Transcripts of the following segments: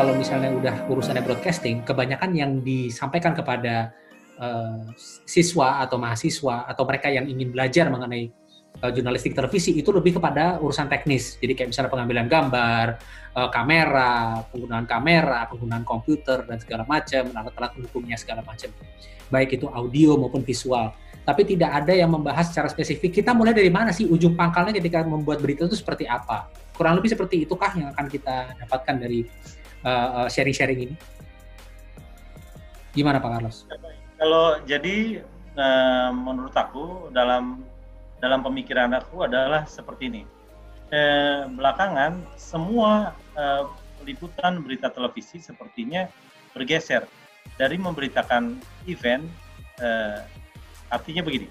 kalau misalnya udah urusannya broadcasting, kebanyakan yang disampaikan kepada uh, siswa atau mahasiswa atau mereka yang ingin belajar mengenai uh, jurnalistik televisi itu lebih kepada urusan teknis. Jadi kayak misalnya pengambilan gambar, uh, kamera, penggunaan kamera, penggunaan komputer dan segala macam, alat-alat pendukungnya segala macam. Baik itu audio maupun visual. Tapi tidak ada yang membahas secara spesifik. Kita mulai dari mana sih ujung pangkalnya ketika membuat berita itu seperti apa? Kurang lebih seperti itukah yang akan kita dapatkan dari uh, sharing-sharing ini? Gimana Pak Carlos? Kalau jadi uh, menurut aku dalam dalam pemikiran aku adalah seperti ini. Eh, belakangan semua eh, liputan berita televisi sepertinya bergeser dari memberitakan event. Eh, artinya begini,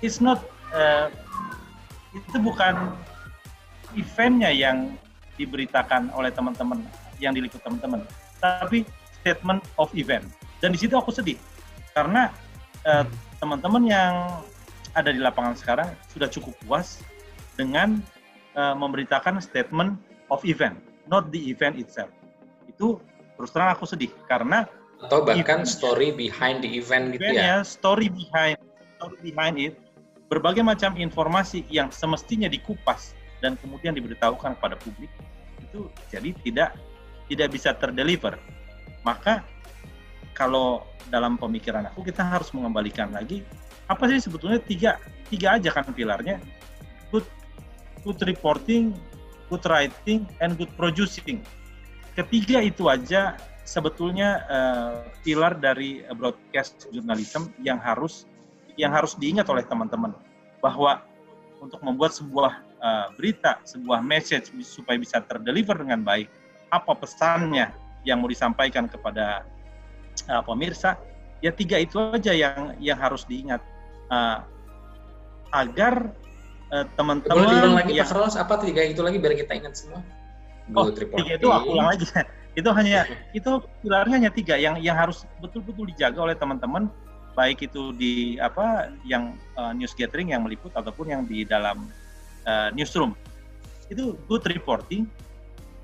it's not eh, itu bukan eventnya yang diberitakan oleh teman-teman yang diliput teman-teman, tapi statement of event. Dan di situ aku sedih karena uh, teman-teman yang ada di lapangan sekarang sudah cukup puas dengan uh, memberitakan statement of event, not the event itself. Itu terus terang aku sedih karena atau bahkan story behind the event gitu ya. Story behind story behind it berbagai macam informasi yang semestinya dikupas dan kemudian diberitahukan kepada publik itu jadi tidak tidak bisa terdeliver. Maka kalau dalam pemikiran aku kita harus mengembalikan lagi apa sih sebetulnya tiga tiga aja kan pilarnya good good reporting, good writing, and good producing. Ketiga itu aja sebetulnya uh, pilar dari broadcast journalism yang harus yang harus diingat oleh teman-teman bahwa untuk membuat sebuah uh, berita, sebuah message supaya bisa terdeliver dengan baik, apa pesannya yang mau disampaikan kepada uh, pemirsa, ya tiga itu aja yang yang harus diingat. Uh, agar uh, teman-teman Boleh diulang lagi ya, Pak Carlos, apa tiga itu lagi biar kita ingat semua? Oh, tiga itu aku ulang lagi. itu hanya itu pilarnya hanya tiga yang yang harus betul-betul dijaga oleh teman-teman baik itu di apa yang uh, news gathering yang meliput ataupun yang di dalam uh, newsroom. Itu good reporting,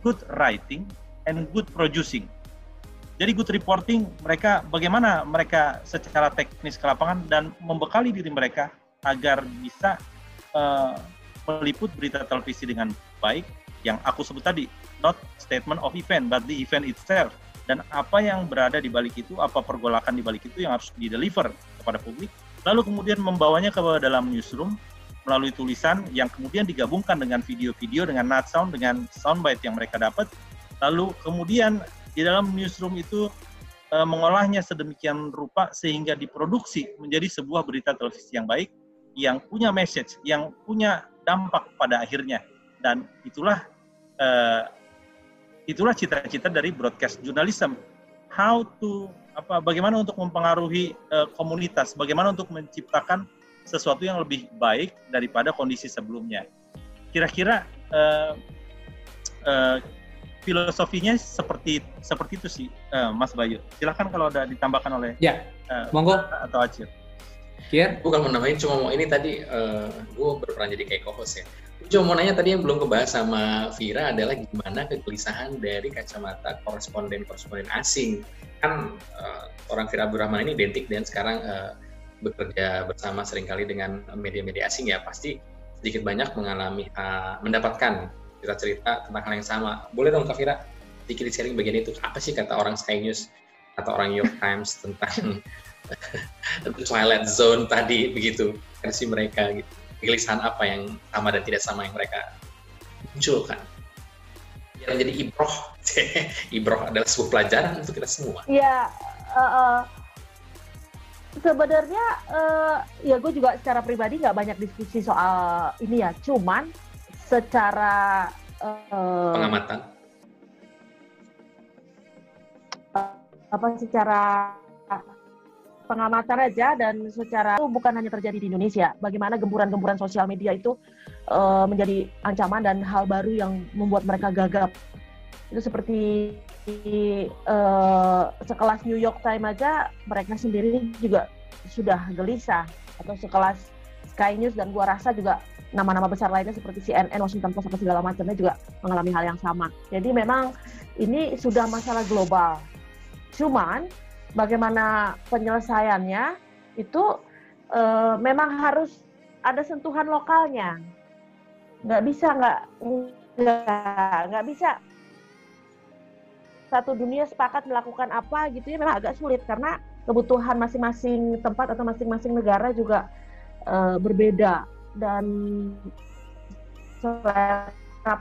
good writing, and good producing. Jadi good reporting mereka bagaimana mereka secara teknis ke lapangan dan membekali diri mereka agar bisa uh, meliput berita televisi dengan baik yang aku sebut tadi not statement of event but the event itself dan apa yang berada di balik itu apa pergolakan di balik itu yang harus di deliver kepada publik lalu kemudian membawanya ke dalam newsroom melalui tulisan yang kemudian digabungkan dengan video-video dengan nut sound dengan soundbite yang mereka dapat lalu kemudian di dalam newsroom itu e, mengolahnya sedemikian rupa sehingga diproduksi menjadi sebuah berita televisi yang baik, yang punya message, yang punya dampak pada akhirnya. Dan itulah e, itulah cita-cita dari broadcast journalism. How to apa bagaimana untuk mempengaruhi e, komunitas, bagaimana untuk menciptakan sesuatu yang lebih baik daripada kondisi sebelumnya. Kira-kira uh, uh, filosofinya seperti seperti itu sih, uh, Mas Bayu. Silahkan kalau ada ditambahkan oleh ya, uh, monggo atau Acir. Kier? Bukan mau nambahin, cuma mau ini tadi uh, gue berperan jadi kayak co-host ya. Cuma mau nanya tadi yang belum kebahas sama Vira adalah gimana kegelisahan dari kacamata koresponden-koresponden asing. Kan uh, orang Vira Abdurrahman ini identik dan sekarang uh, bekerja bersama sering kali dengan media-media asing ya pasti sedikit banyak mengalami uh, mendapatkan cerita-cerita tentang hal yang sama. Boleh dong Kak Fira sedikit sharing bagian itu. Apa sih kata orang Sky News atau orang New York Times tentang Twilight Zone tadi begitu versi mereka gitu. Kegelisahan apa yang sama dan tidak sama yang mereka munculkan. Yang jadi ibroh. ibroh adalah sebuah pelajaran untuk kita semua. Iya, uh, uh, sebenarnya uh, ya gue juga secara pribadi nggak banyak diskusi soal ini ya. Cuman secara uh, pengamatan apa secara pengamatan aja dan secara itu bukan hanya terjadi di Indonesia. Bagaimana gemburan-gemburan sosial media itu uh, menjadi ancaman dan hal baru yang membuat mereka gagap. Itu seperti uh, sekelas New York Times aja mereka sendiri juga sudah gelisah atau sekelas Sky News dan gua rasa juga nama-nama besar lainnya seperti CNN, Washington Post atau segala macamnya juga mengalami hal yang sama. Jadi memang ini sudah masalah global. Cuman bagaimana penyelesaiannya itu e, memang harus ada sentuhan lokalnya. Nggak bisa nggak nggak nggak bisa satu dunia sepakat melakukan apa gitu ya memang agak sulit. Karena kebutuhan masing-masing tempat atau masing-masing negara juga e, berbeda. Dan selera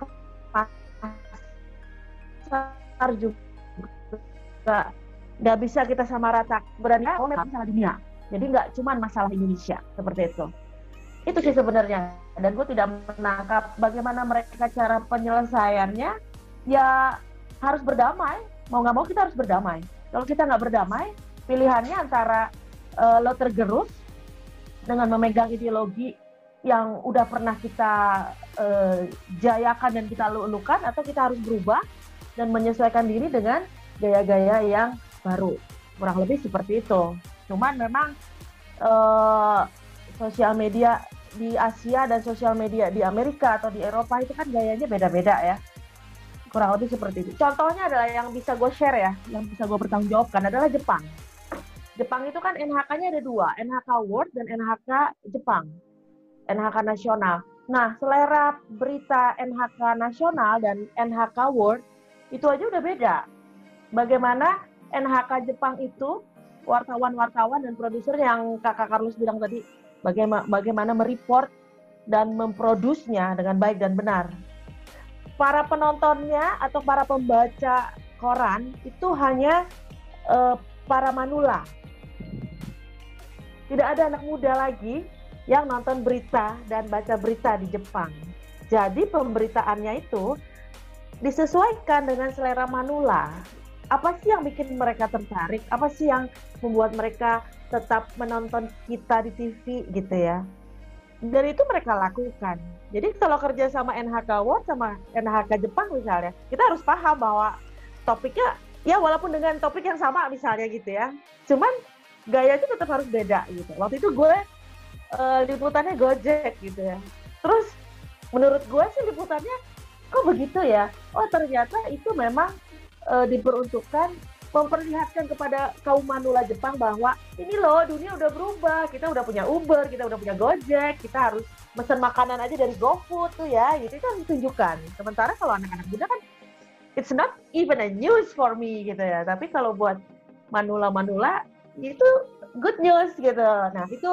pasar juga nggak bisa kita sama rata berani oh memang masalah dunia. Jadi nggak cuma masalah Indonesia seperti itu. Itu sih sebenarnya. Dan gue tidak menangkap bagaimana mereka cara penyelesaiannya. Ya harus berdamai. Mau nggak mau kita harus berdamai. Kalau kita nggak berdamai pilihannya antara uh, lo tergerus dengan memegang ideologi yang udah pernah kita uh, jayakan dan kita lulukan atau kita harus berubah dan menyesuaikan diri dengan gaya-gaya yang baru. Kurang lebih seperti itu. Cuman memang uh, sosial media di Asia dan sosial media di Amerika atau di Eropa itu kan gayanya beda-beda ya kurang lebih seperti itu contohnya adalah yang bisa gue share ya yang bisa gue bertanggung jawabkan adalah Jepang Jepang itu kan NHK-nya ada dua NHK World dan NHK Jepang NHK nasional. Nah, selera berita NHK nasional dan NHK World itu aja udah beda. Bagaimana NHK Jepang itu wartawan-wartawan dan produser yang kakak Carlos bilang tadi, bagaimana, bagaimana mereport dan memprodusnya dengan baik dan benar. Para penontonnya atau para pembaca koran itu hanya uh, para manula. Tidak ada anak muda lagi yang nonton berita dan baca berita di Jepang. Jadi pemberitaannya itu disesuaikan dengan selera manula. Apa sih yang bikin mereka tertarik? Apa sih yang membuat mereka tetap menonton kita di TV gitu ya? Dan itu mereka lakukan. Jadi kalau kerja sama NHK World sama NHK Jepang misalnya, kita harus paham bahwa topiknya ya walaupun dengan topik yang sama misalnya gitu ya. Cuman gaya itu tetap harus beda gitu. Waktu itu gue uh, liputannya Gojek gitu ya. Terus menurut gue sih liputannya kok begitu ya? Oh ternyata itu memang uh, diperuntukkan memperlihatkan kepada kaum manula Jepang bahwa ini loh dunia udah berubah, kita udah punya Uber, kita udah punya Gojek, kita harus pesan makanan aja dari GoFood tuh ya, gitu itu kan ditunjukkan. Sementara kalau anak-anak muda kan it's not even a news for me gitu ya, tapi kalau buat manula-manula itu good news gitu. Nah itu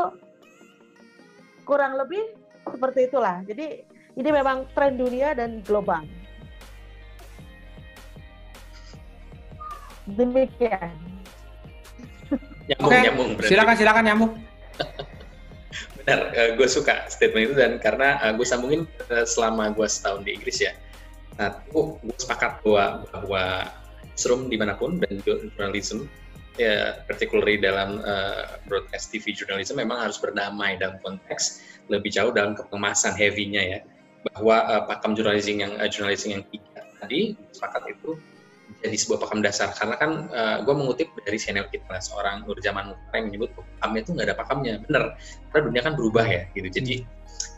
kurang lebih seperti itulah. Jadi ini memang tren dunia dan global. Demikian. Nyambung, okay. nyambung. Berarti. Silakan, silakan nyambung. Benar, uh, gue suka statement itu dan karena uh, gue sambungin uh, selama gue setahun di Inggris ya. Nah, oh, gue sepakat bahwa bahwa serum di mana pun dan jurnalisme ya particularly dalam uh, broadcast TV journalism memang harus berdamai dalam konteks lebih jauh dalam kepemasan heavy-nya ya bahwa uh, pakam journalism yang uh, journalism yang tiga tadi sepakat itu jadi sebuah pakam dasar. Karena kan uh, gue mengutip dari channel kita seorang Nurjaman Mukhtar yang menyebut pakam itu nggak ada pakamnya bener karena dunia kan berubah ya gitu. Jadi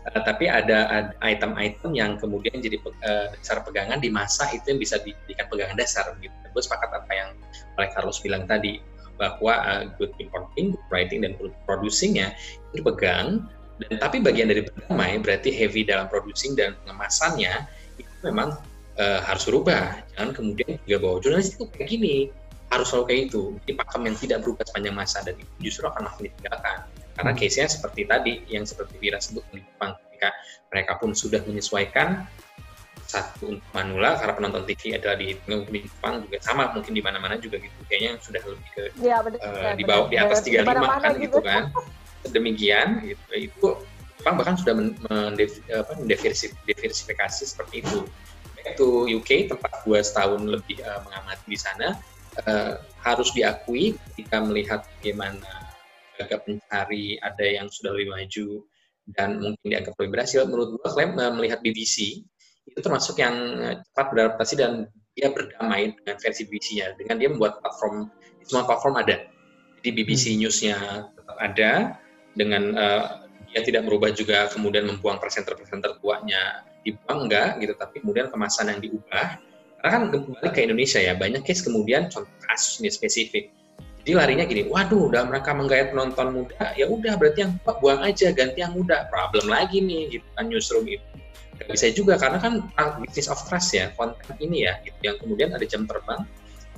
uh, tapi ada item-item yang kemudian jadi uh, dasar pegangan di masa itu yang bisa dijadikan pegangan dasar gitu. Gue sepakat apa yang oleh Carlos bilang tadi bahwa uh, good importing, good writing dan good producingnya itu dipegang. Dan tapi bagian dari berdamai berarti heavy dalam producing dan pengemasannya itu memang uh, harus berubah. Jangan kemudian juga bahwa jurnalis itu kayak gini. Harus selalu kayak itu. Di pakem yang tidak berubah sepanjang masa. Dan itu justru akan makin ditinggalkan. Karena hmm. case-nya seperti tadi yang seperti Vira sebut di Jepang ketika mereka pun sudah menyesuaikan satu untuk manula karena penonton TV adalah di di Jepang juga sama mungkin di mana-mana juga gitu. Kayaknya sudah lebih ke ya, bener, uh, di bawah di atas 35 kan gitu, gitu. kan. Demikian gitu. Itu Jepang bahkan sudah mendiversifikasi seperti itu itu UK tempat gua setahun lebih uh, mengamati di sana uh, harus diakui ketika melihat bagaimana agak mencari ada yang sudah lebih maju dan mungkin dianggap lebih berhasil menurut gua klaim uh, melihat BBC itu termasuk yang eh, cepat beradaptasi dan dia berdamai dengan versi BBC-nya dengan dia membuat platform semua platform ada jadi BBC hmm. News-nya tetap ada dengan uh, dia tidak merubah juga kemudian membuang presenter-presenter tuanya. Dibuang enggak gitu tapi kemudian kemasan yang diubah. Karena kan kembali ke Indonesia ya banyak case kemudian contoh kasus ini spesifik. Jadi larinya gini waduh udah mereka menggait penonton muda ya udah berarti yang tua buang aja ganti yang muda problem lagi nih gitu kan newsroom itu. Gak bisa juga karena kan business of trust ya konten ini ya gitu yang kemudian ada jam terbang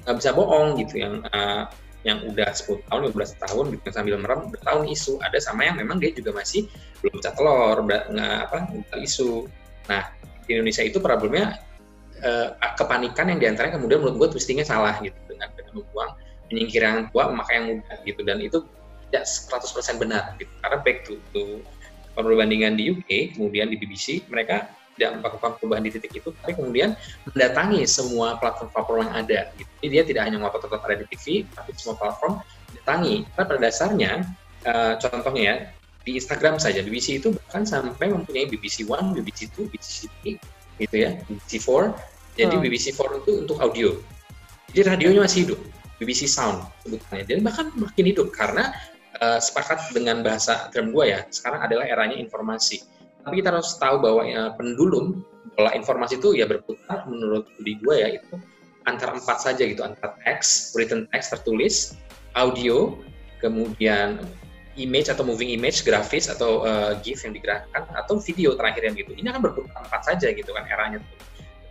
nggak bisa bohong gitu yang uh, yang udah 10 tahun, 15 tahun gitu sambil merem udah tahun isu. Ada sama yang memang dia juga masih belum pecah telur, nggak apa isu. Nah di Indonesia itu problemnya eh, kepanikan yang di antaranya kemudian menurut gue twistingnya salah gitu dengan dengan membuang menyingkir yang tua memakai yang muda gitu dan itu tidak 100% benar gitu. Karena back to, to perbandingan di UK kemudian di BBC mereka tidak melakukan perubahan di titik itu, tapi kemudian mendatangi semua platform-platform yang ada. Gitu. Jadi dia tidak hanya ngotot tetap ada di TV, tapi semua platform datangi. Karena pada dasarnya, uh, contohnya ya, di Instagram saja, BBC itu bahkan sampai mempunyai BBC One, BBC Two, BBC Three, gitu ya, BBC Four. Jadi hmm. BBC Four itu untuk audio. Jadi radionya masih hidup, BBC Sound sebutannya. Dan bahkan makin hidup karena uh, sepakat dengan bahasa term gue ya, sekarang adalah eranya informasi tapi kita harus tahu bahwa ya, pendulum pola informasi itu ya berputar menurut di gue ya itu antara empat saja gitu antara teks written text tertulis audio kemudian image atau moving image grafis atau uh, gif yang digerakkan atau video terakhir yang gitu. Ini akan berputar empat saja gitu kan eranya tuh.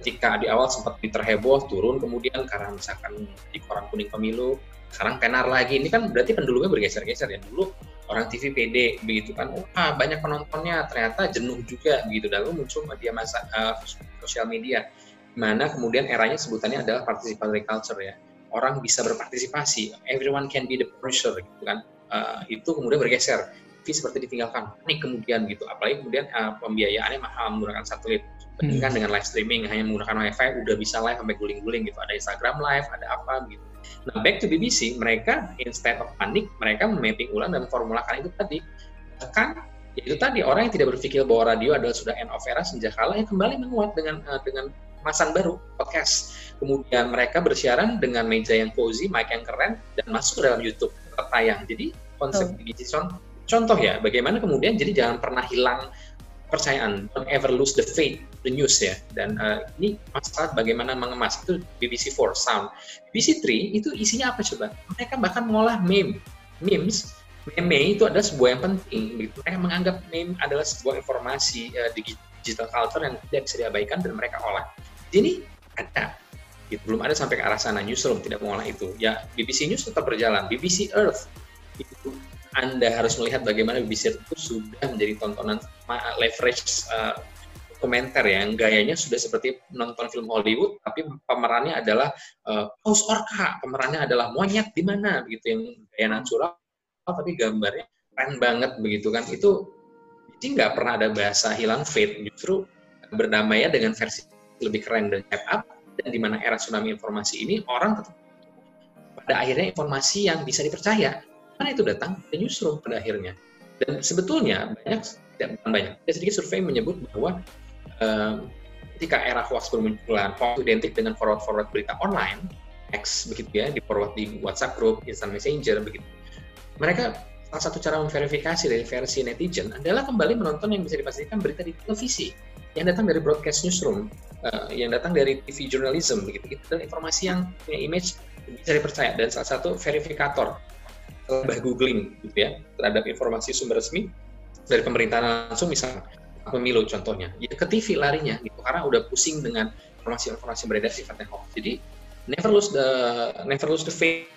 Ketika di awal sempat terheboh turun kemudian karena misalkan di koran kuning pemilu sekarang tenar lagi. Ini kan berarti pendulumnya bergeser-geser ya. Dulu orang TV PD begitu kan. Wah banyak penontonnya ternyata jenuh juga begitu. Lalu muncul media masa uh, sosial media mana kemudian eranya sebutannya adalah participatory culture ya. Orang bisa berpartisipasi everyone can be the producer gitu kan. Uh, itu kemudian bergeser TV seperti ditinggalkan nih kemudian gitu. Apalagi kemudian uh, pembiayaannya mahal menggunakan satelit. Bandingkan hmm. dengan live streaming hanya menggunakan wifi udah bisa live sampai guling-guling gitu. Ada Instagram live ada apa gitu Nah, back to BBC, mereka instead of panik, mereka memapping ulang dan formulakan itu tadi. Bahkan itu tadi orang yang tidak berpikir bahwa radio adalah sudah end of era sejak kala yang kembali menguat dengan uh, dengan kemasan baru podcast. Kemudian mereka bersiaran dengan meja yang cozy, mic yang keren dan masuk ke dalam YouTube tertayang. Jadi konsep oh. BBC contoh ya bagaimana kemudian jadi jangan pernah hilang kepercayaan, don't ever lose the faith, the news ya. Dan uh, ini masalah bagaimana mengemas itu BBC 4 Sound. BBC 3 itu isinya apa coba? Mereka bahkan mengolah meme, memes. Meme itu adalah sebuah yang penting. Begitu. Mereka menganggap meme adalah sebuah informasi uh, digital culture yang tidak bisa diabaikan dan mereka olah. Jadi ada gitu. belum ada sampai ke arah sana newsroom tidak mengolah itu ya BBC News tetap berjalan BBC Earth itu anda harus melihat bagaimana BBC itu sudah menjadi tontonan leverage uh, dokumenter ya, yang gayanya sudah seperti nonton film Hollywood, tapi pemerannya adalah uh, paus orca, pemerannya adalah monyet di mana, begitu yang gaya natural, tapi gambarnya keren banget begitu kan. Itu jadi nggak pernah ada bahasa hilang fade, justru berdamai dengan versi lebih keren dan step up, dan di mana era tsunami informasi ini orang tetap pada akhirnya informasi yang bisa dipercaya karena itu datang ke newsroom pada akhirnya. Dan sebetulnya banyak, tidak banyak, ada sedikit survei menyebut bahwa ketika era hoax bermunculan, hoax identik dengan forward-forward berita online, X begitu ya, di forward di WhatsApp group, instant messenger begitu. Mereka salah satu cara memverifikasi dari versi netizen adalah kembali menonton yang bisa dipastikan berita di televisi yang datang dari broadcast newsroom, uh, yang datang dari TV journalism begitu, gitu dan informasi yang punya image bisa dipercaya dan salah satu verifikator lebih googling gitu ya terhadap informasi sumber resmi dari pemerintahan langsung misalnya pemilu contohnya. Ya ke TV larinya gitu karena udah pusing dengan informasi-informasi beredar sifatnya hoax. Jadi never lose the never lose the faith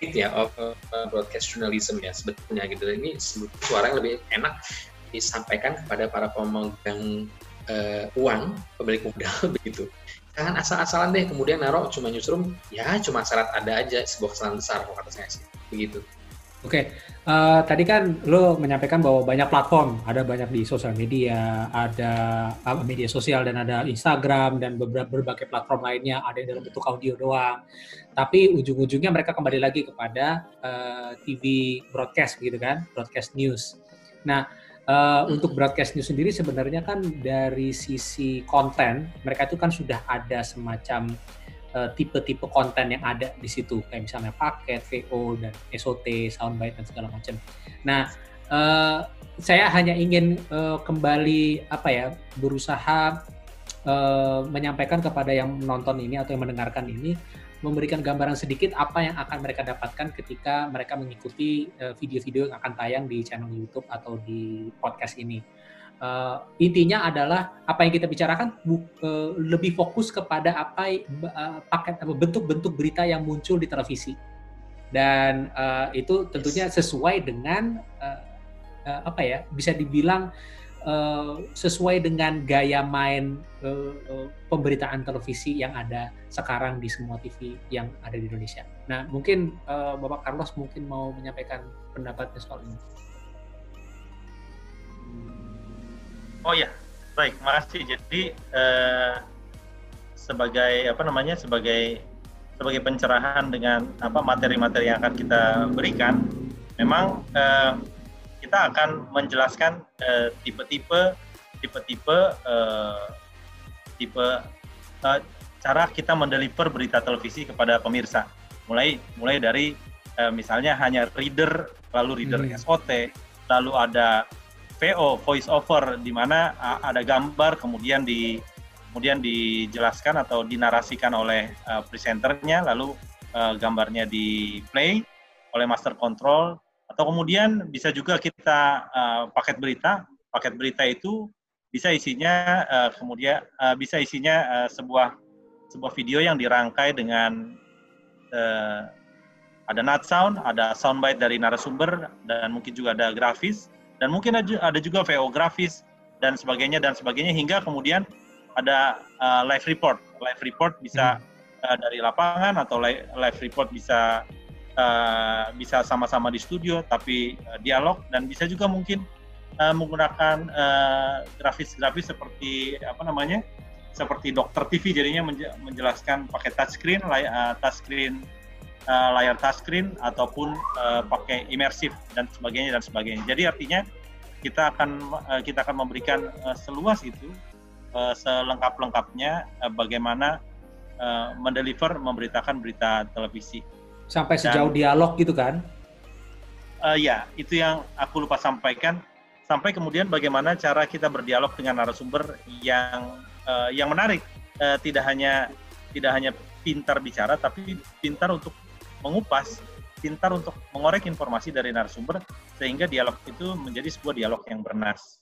ya of uh, broadcast journalism ya sebetulnya gitu. Ini suara yang lebih enak disampaikan kepada para pemegang uh, uang pemilik modal begitu. Jangan asal-asalan deh kemudian naruh cuma newsroom ya cuma syarat ada aja sebuah kesalahan besar kalau kata saya sih. Begitu. Oke, okay. uh, eh, tadi kan lo menyampaikan bahwa banyak platform, ada banyak di sosial media, ada uh, media sosial dan ada Instagram dan beberapa berbagai platform lainnya, ada yang dalam bentuk audio doang. Tapi ujung-ujungnya mereka kembali lagi kepada uh, eh, TV broadcast gitu kan, broadcast news. Nah, uh, untuk broadcast news sendiri sebenarnya kan dari sisi konten mereka itu kan sudah ada semacam Eh, tipe-tipe konten yang ada di situ kayak misalnya paket, VO dan SOT, soundbite dan segala macam. Nah, uh, saya hanya ingin uh, kembali apa ya berusaha uh, menyampaikan kepada yang menonton ini atau yang mendengarkan ini memberikan gambaran sedikit apa yang akan mereka dapatkan ketika mereka mengikuti video-video uh, yang akan tayang di channel YouTube atau di podcast ini. Uh, intinya adalah apa yang kita bicarakan bu, uh, lebih fokus kepada apa uh, paket bentuk-bentuk berita yang muncul di televisi dan uh, itu tentunya sesuai dengan uh, uh, apa ya bisa dibilang uh, sesuai dengan gaya main uh, uh, pemberitaan televisi yang ada sekarang di semua TV yang ada di Indonesia. Nah mungkin uh, Bapak Carlos mungkin mau menyampaikan pendapatnya soal ini. Oh ya, baik, makasih. Jadi uh, sebagai apa namanya sebagai sebagai pencerahan dengan apa materi-materi yang akan kita berikan, memang uh, kita akan menjelaskan uh, tipe-tipe tipe-tipe uh, tipe uh, cara kita mendeliver berita televisi kepada pemirsa. Mulai mulai dari uh, misalnya hanya reader, lalu reader hmm. SOT, lalu ada VO voice over di mana uh, ada gambar kemudian di kemudian dijelaskan atau dinarasikan oleh uh, presenternya, lalu uh, gambarnya di play oleh master control, atau kemudian bisa juga kita uh, paket berita. Paket berita itu bisa isinya uh, kemudian uh, bisa isinya uh, sebuah sebuah video yang dirangkai dengan uh, ada not sound, ada soundbite dari narasumber dan mungkin juga ada grafis dan mungkin ada juga VO grafis dan sebagainya dan sebagainya hingga kemudian ada uh, live report. Live report bisa hmm. uh, dari lapangan atau live, live report bisa uh, bisa sama-sama di studio tapi uh, dialog dan bisa juga mungkin uh, menggunakan grafis-grafis uh, seperti apa namanya? seperti dokter TV jadinya menjelaskan pakai touchscreen, uh, touchscreen uh, layar touchscreen ataupun uh, pakai imersif dan sebagainya dan sebagainya. Jadi artinya kita akan uh, kita akan memberikan uh, seluas itu uh, selengkap-lengkapnya uh, bagaimana uh, mendeliver memberitakan berita televisi. Sampai sejauh Dan, dialog gitu kan? Uh, ya, itu yang aku lupa sampaikan. Sampai kemudian bagaimana cara kita berdialog dengan narasumber yang uh, yang menarik. Uh, tidak hanya tidak hanya pintar bicara, tapi pintar untuk mengupas, pintar untuk mengorek informasi dari narasumber sehingga dialog itu menjadi sebuah dialog yang bernas.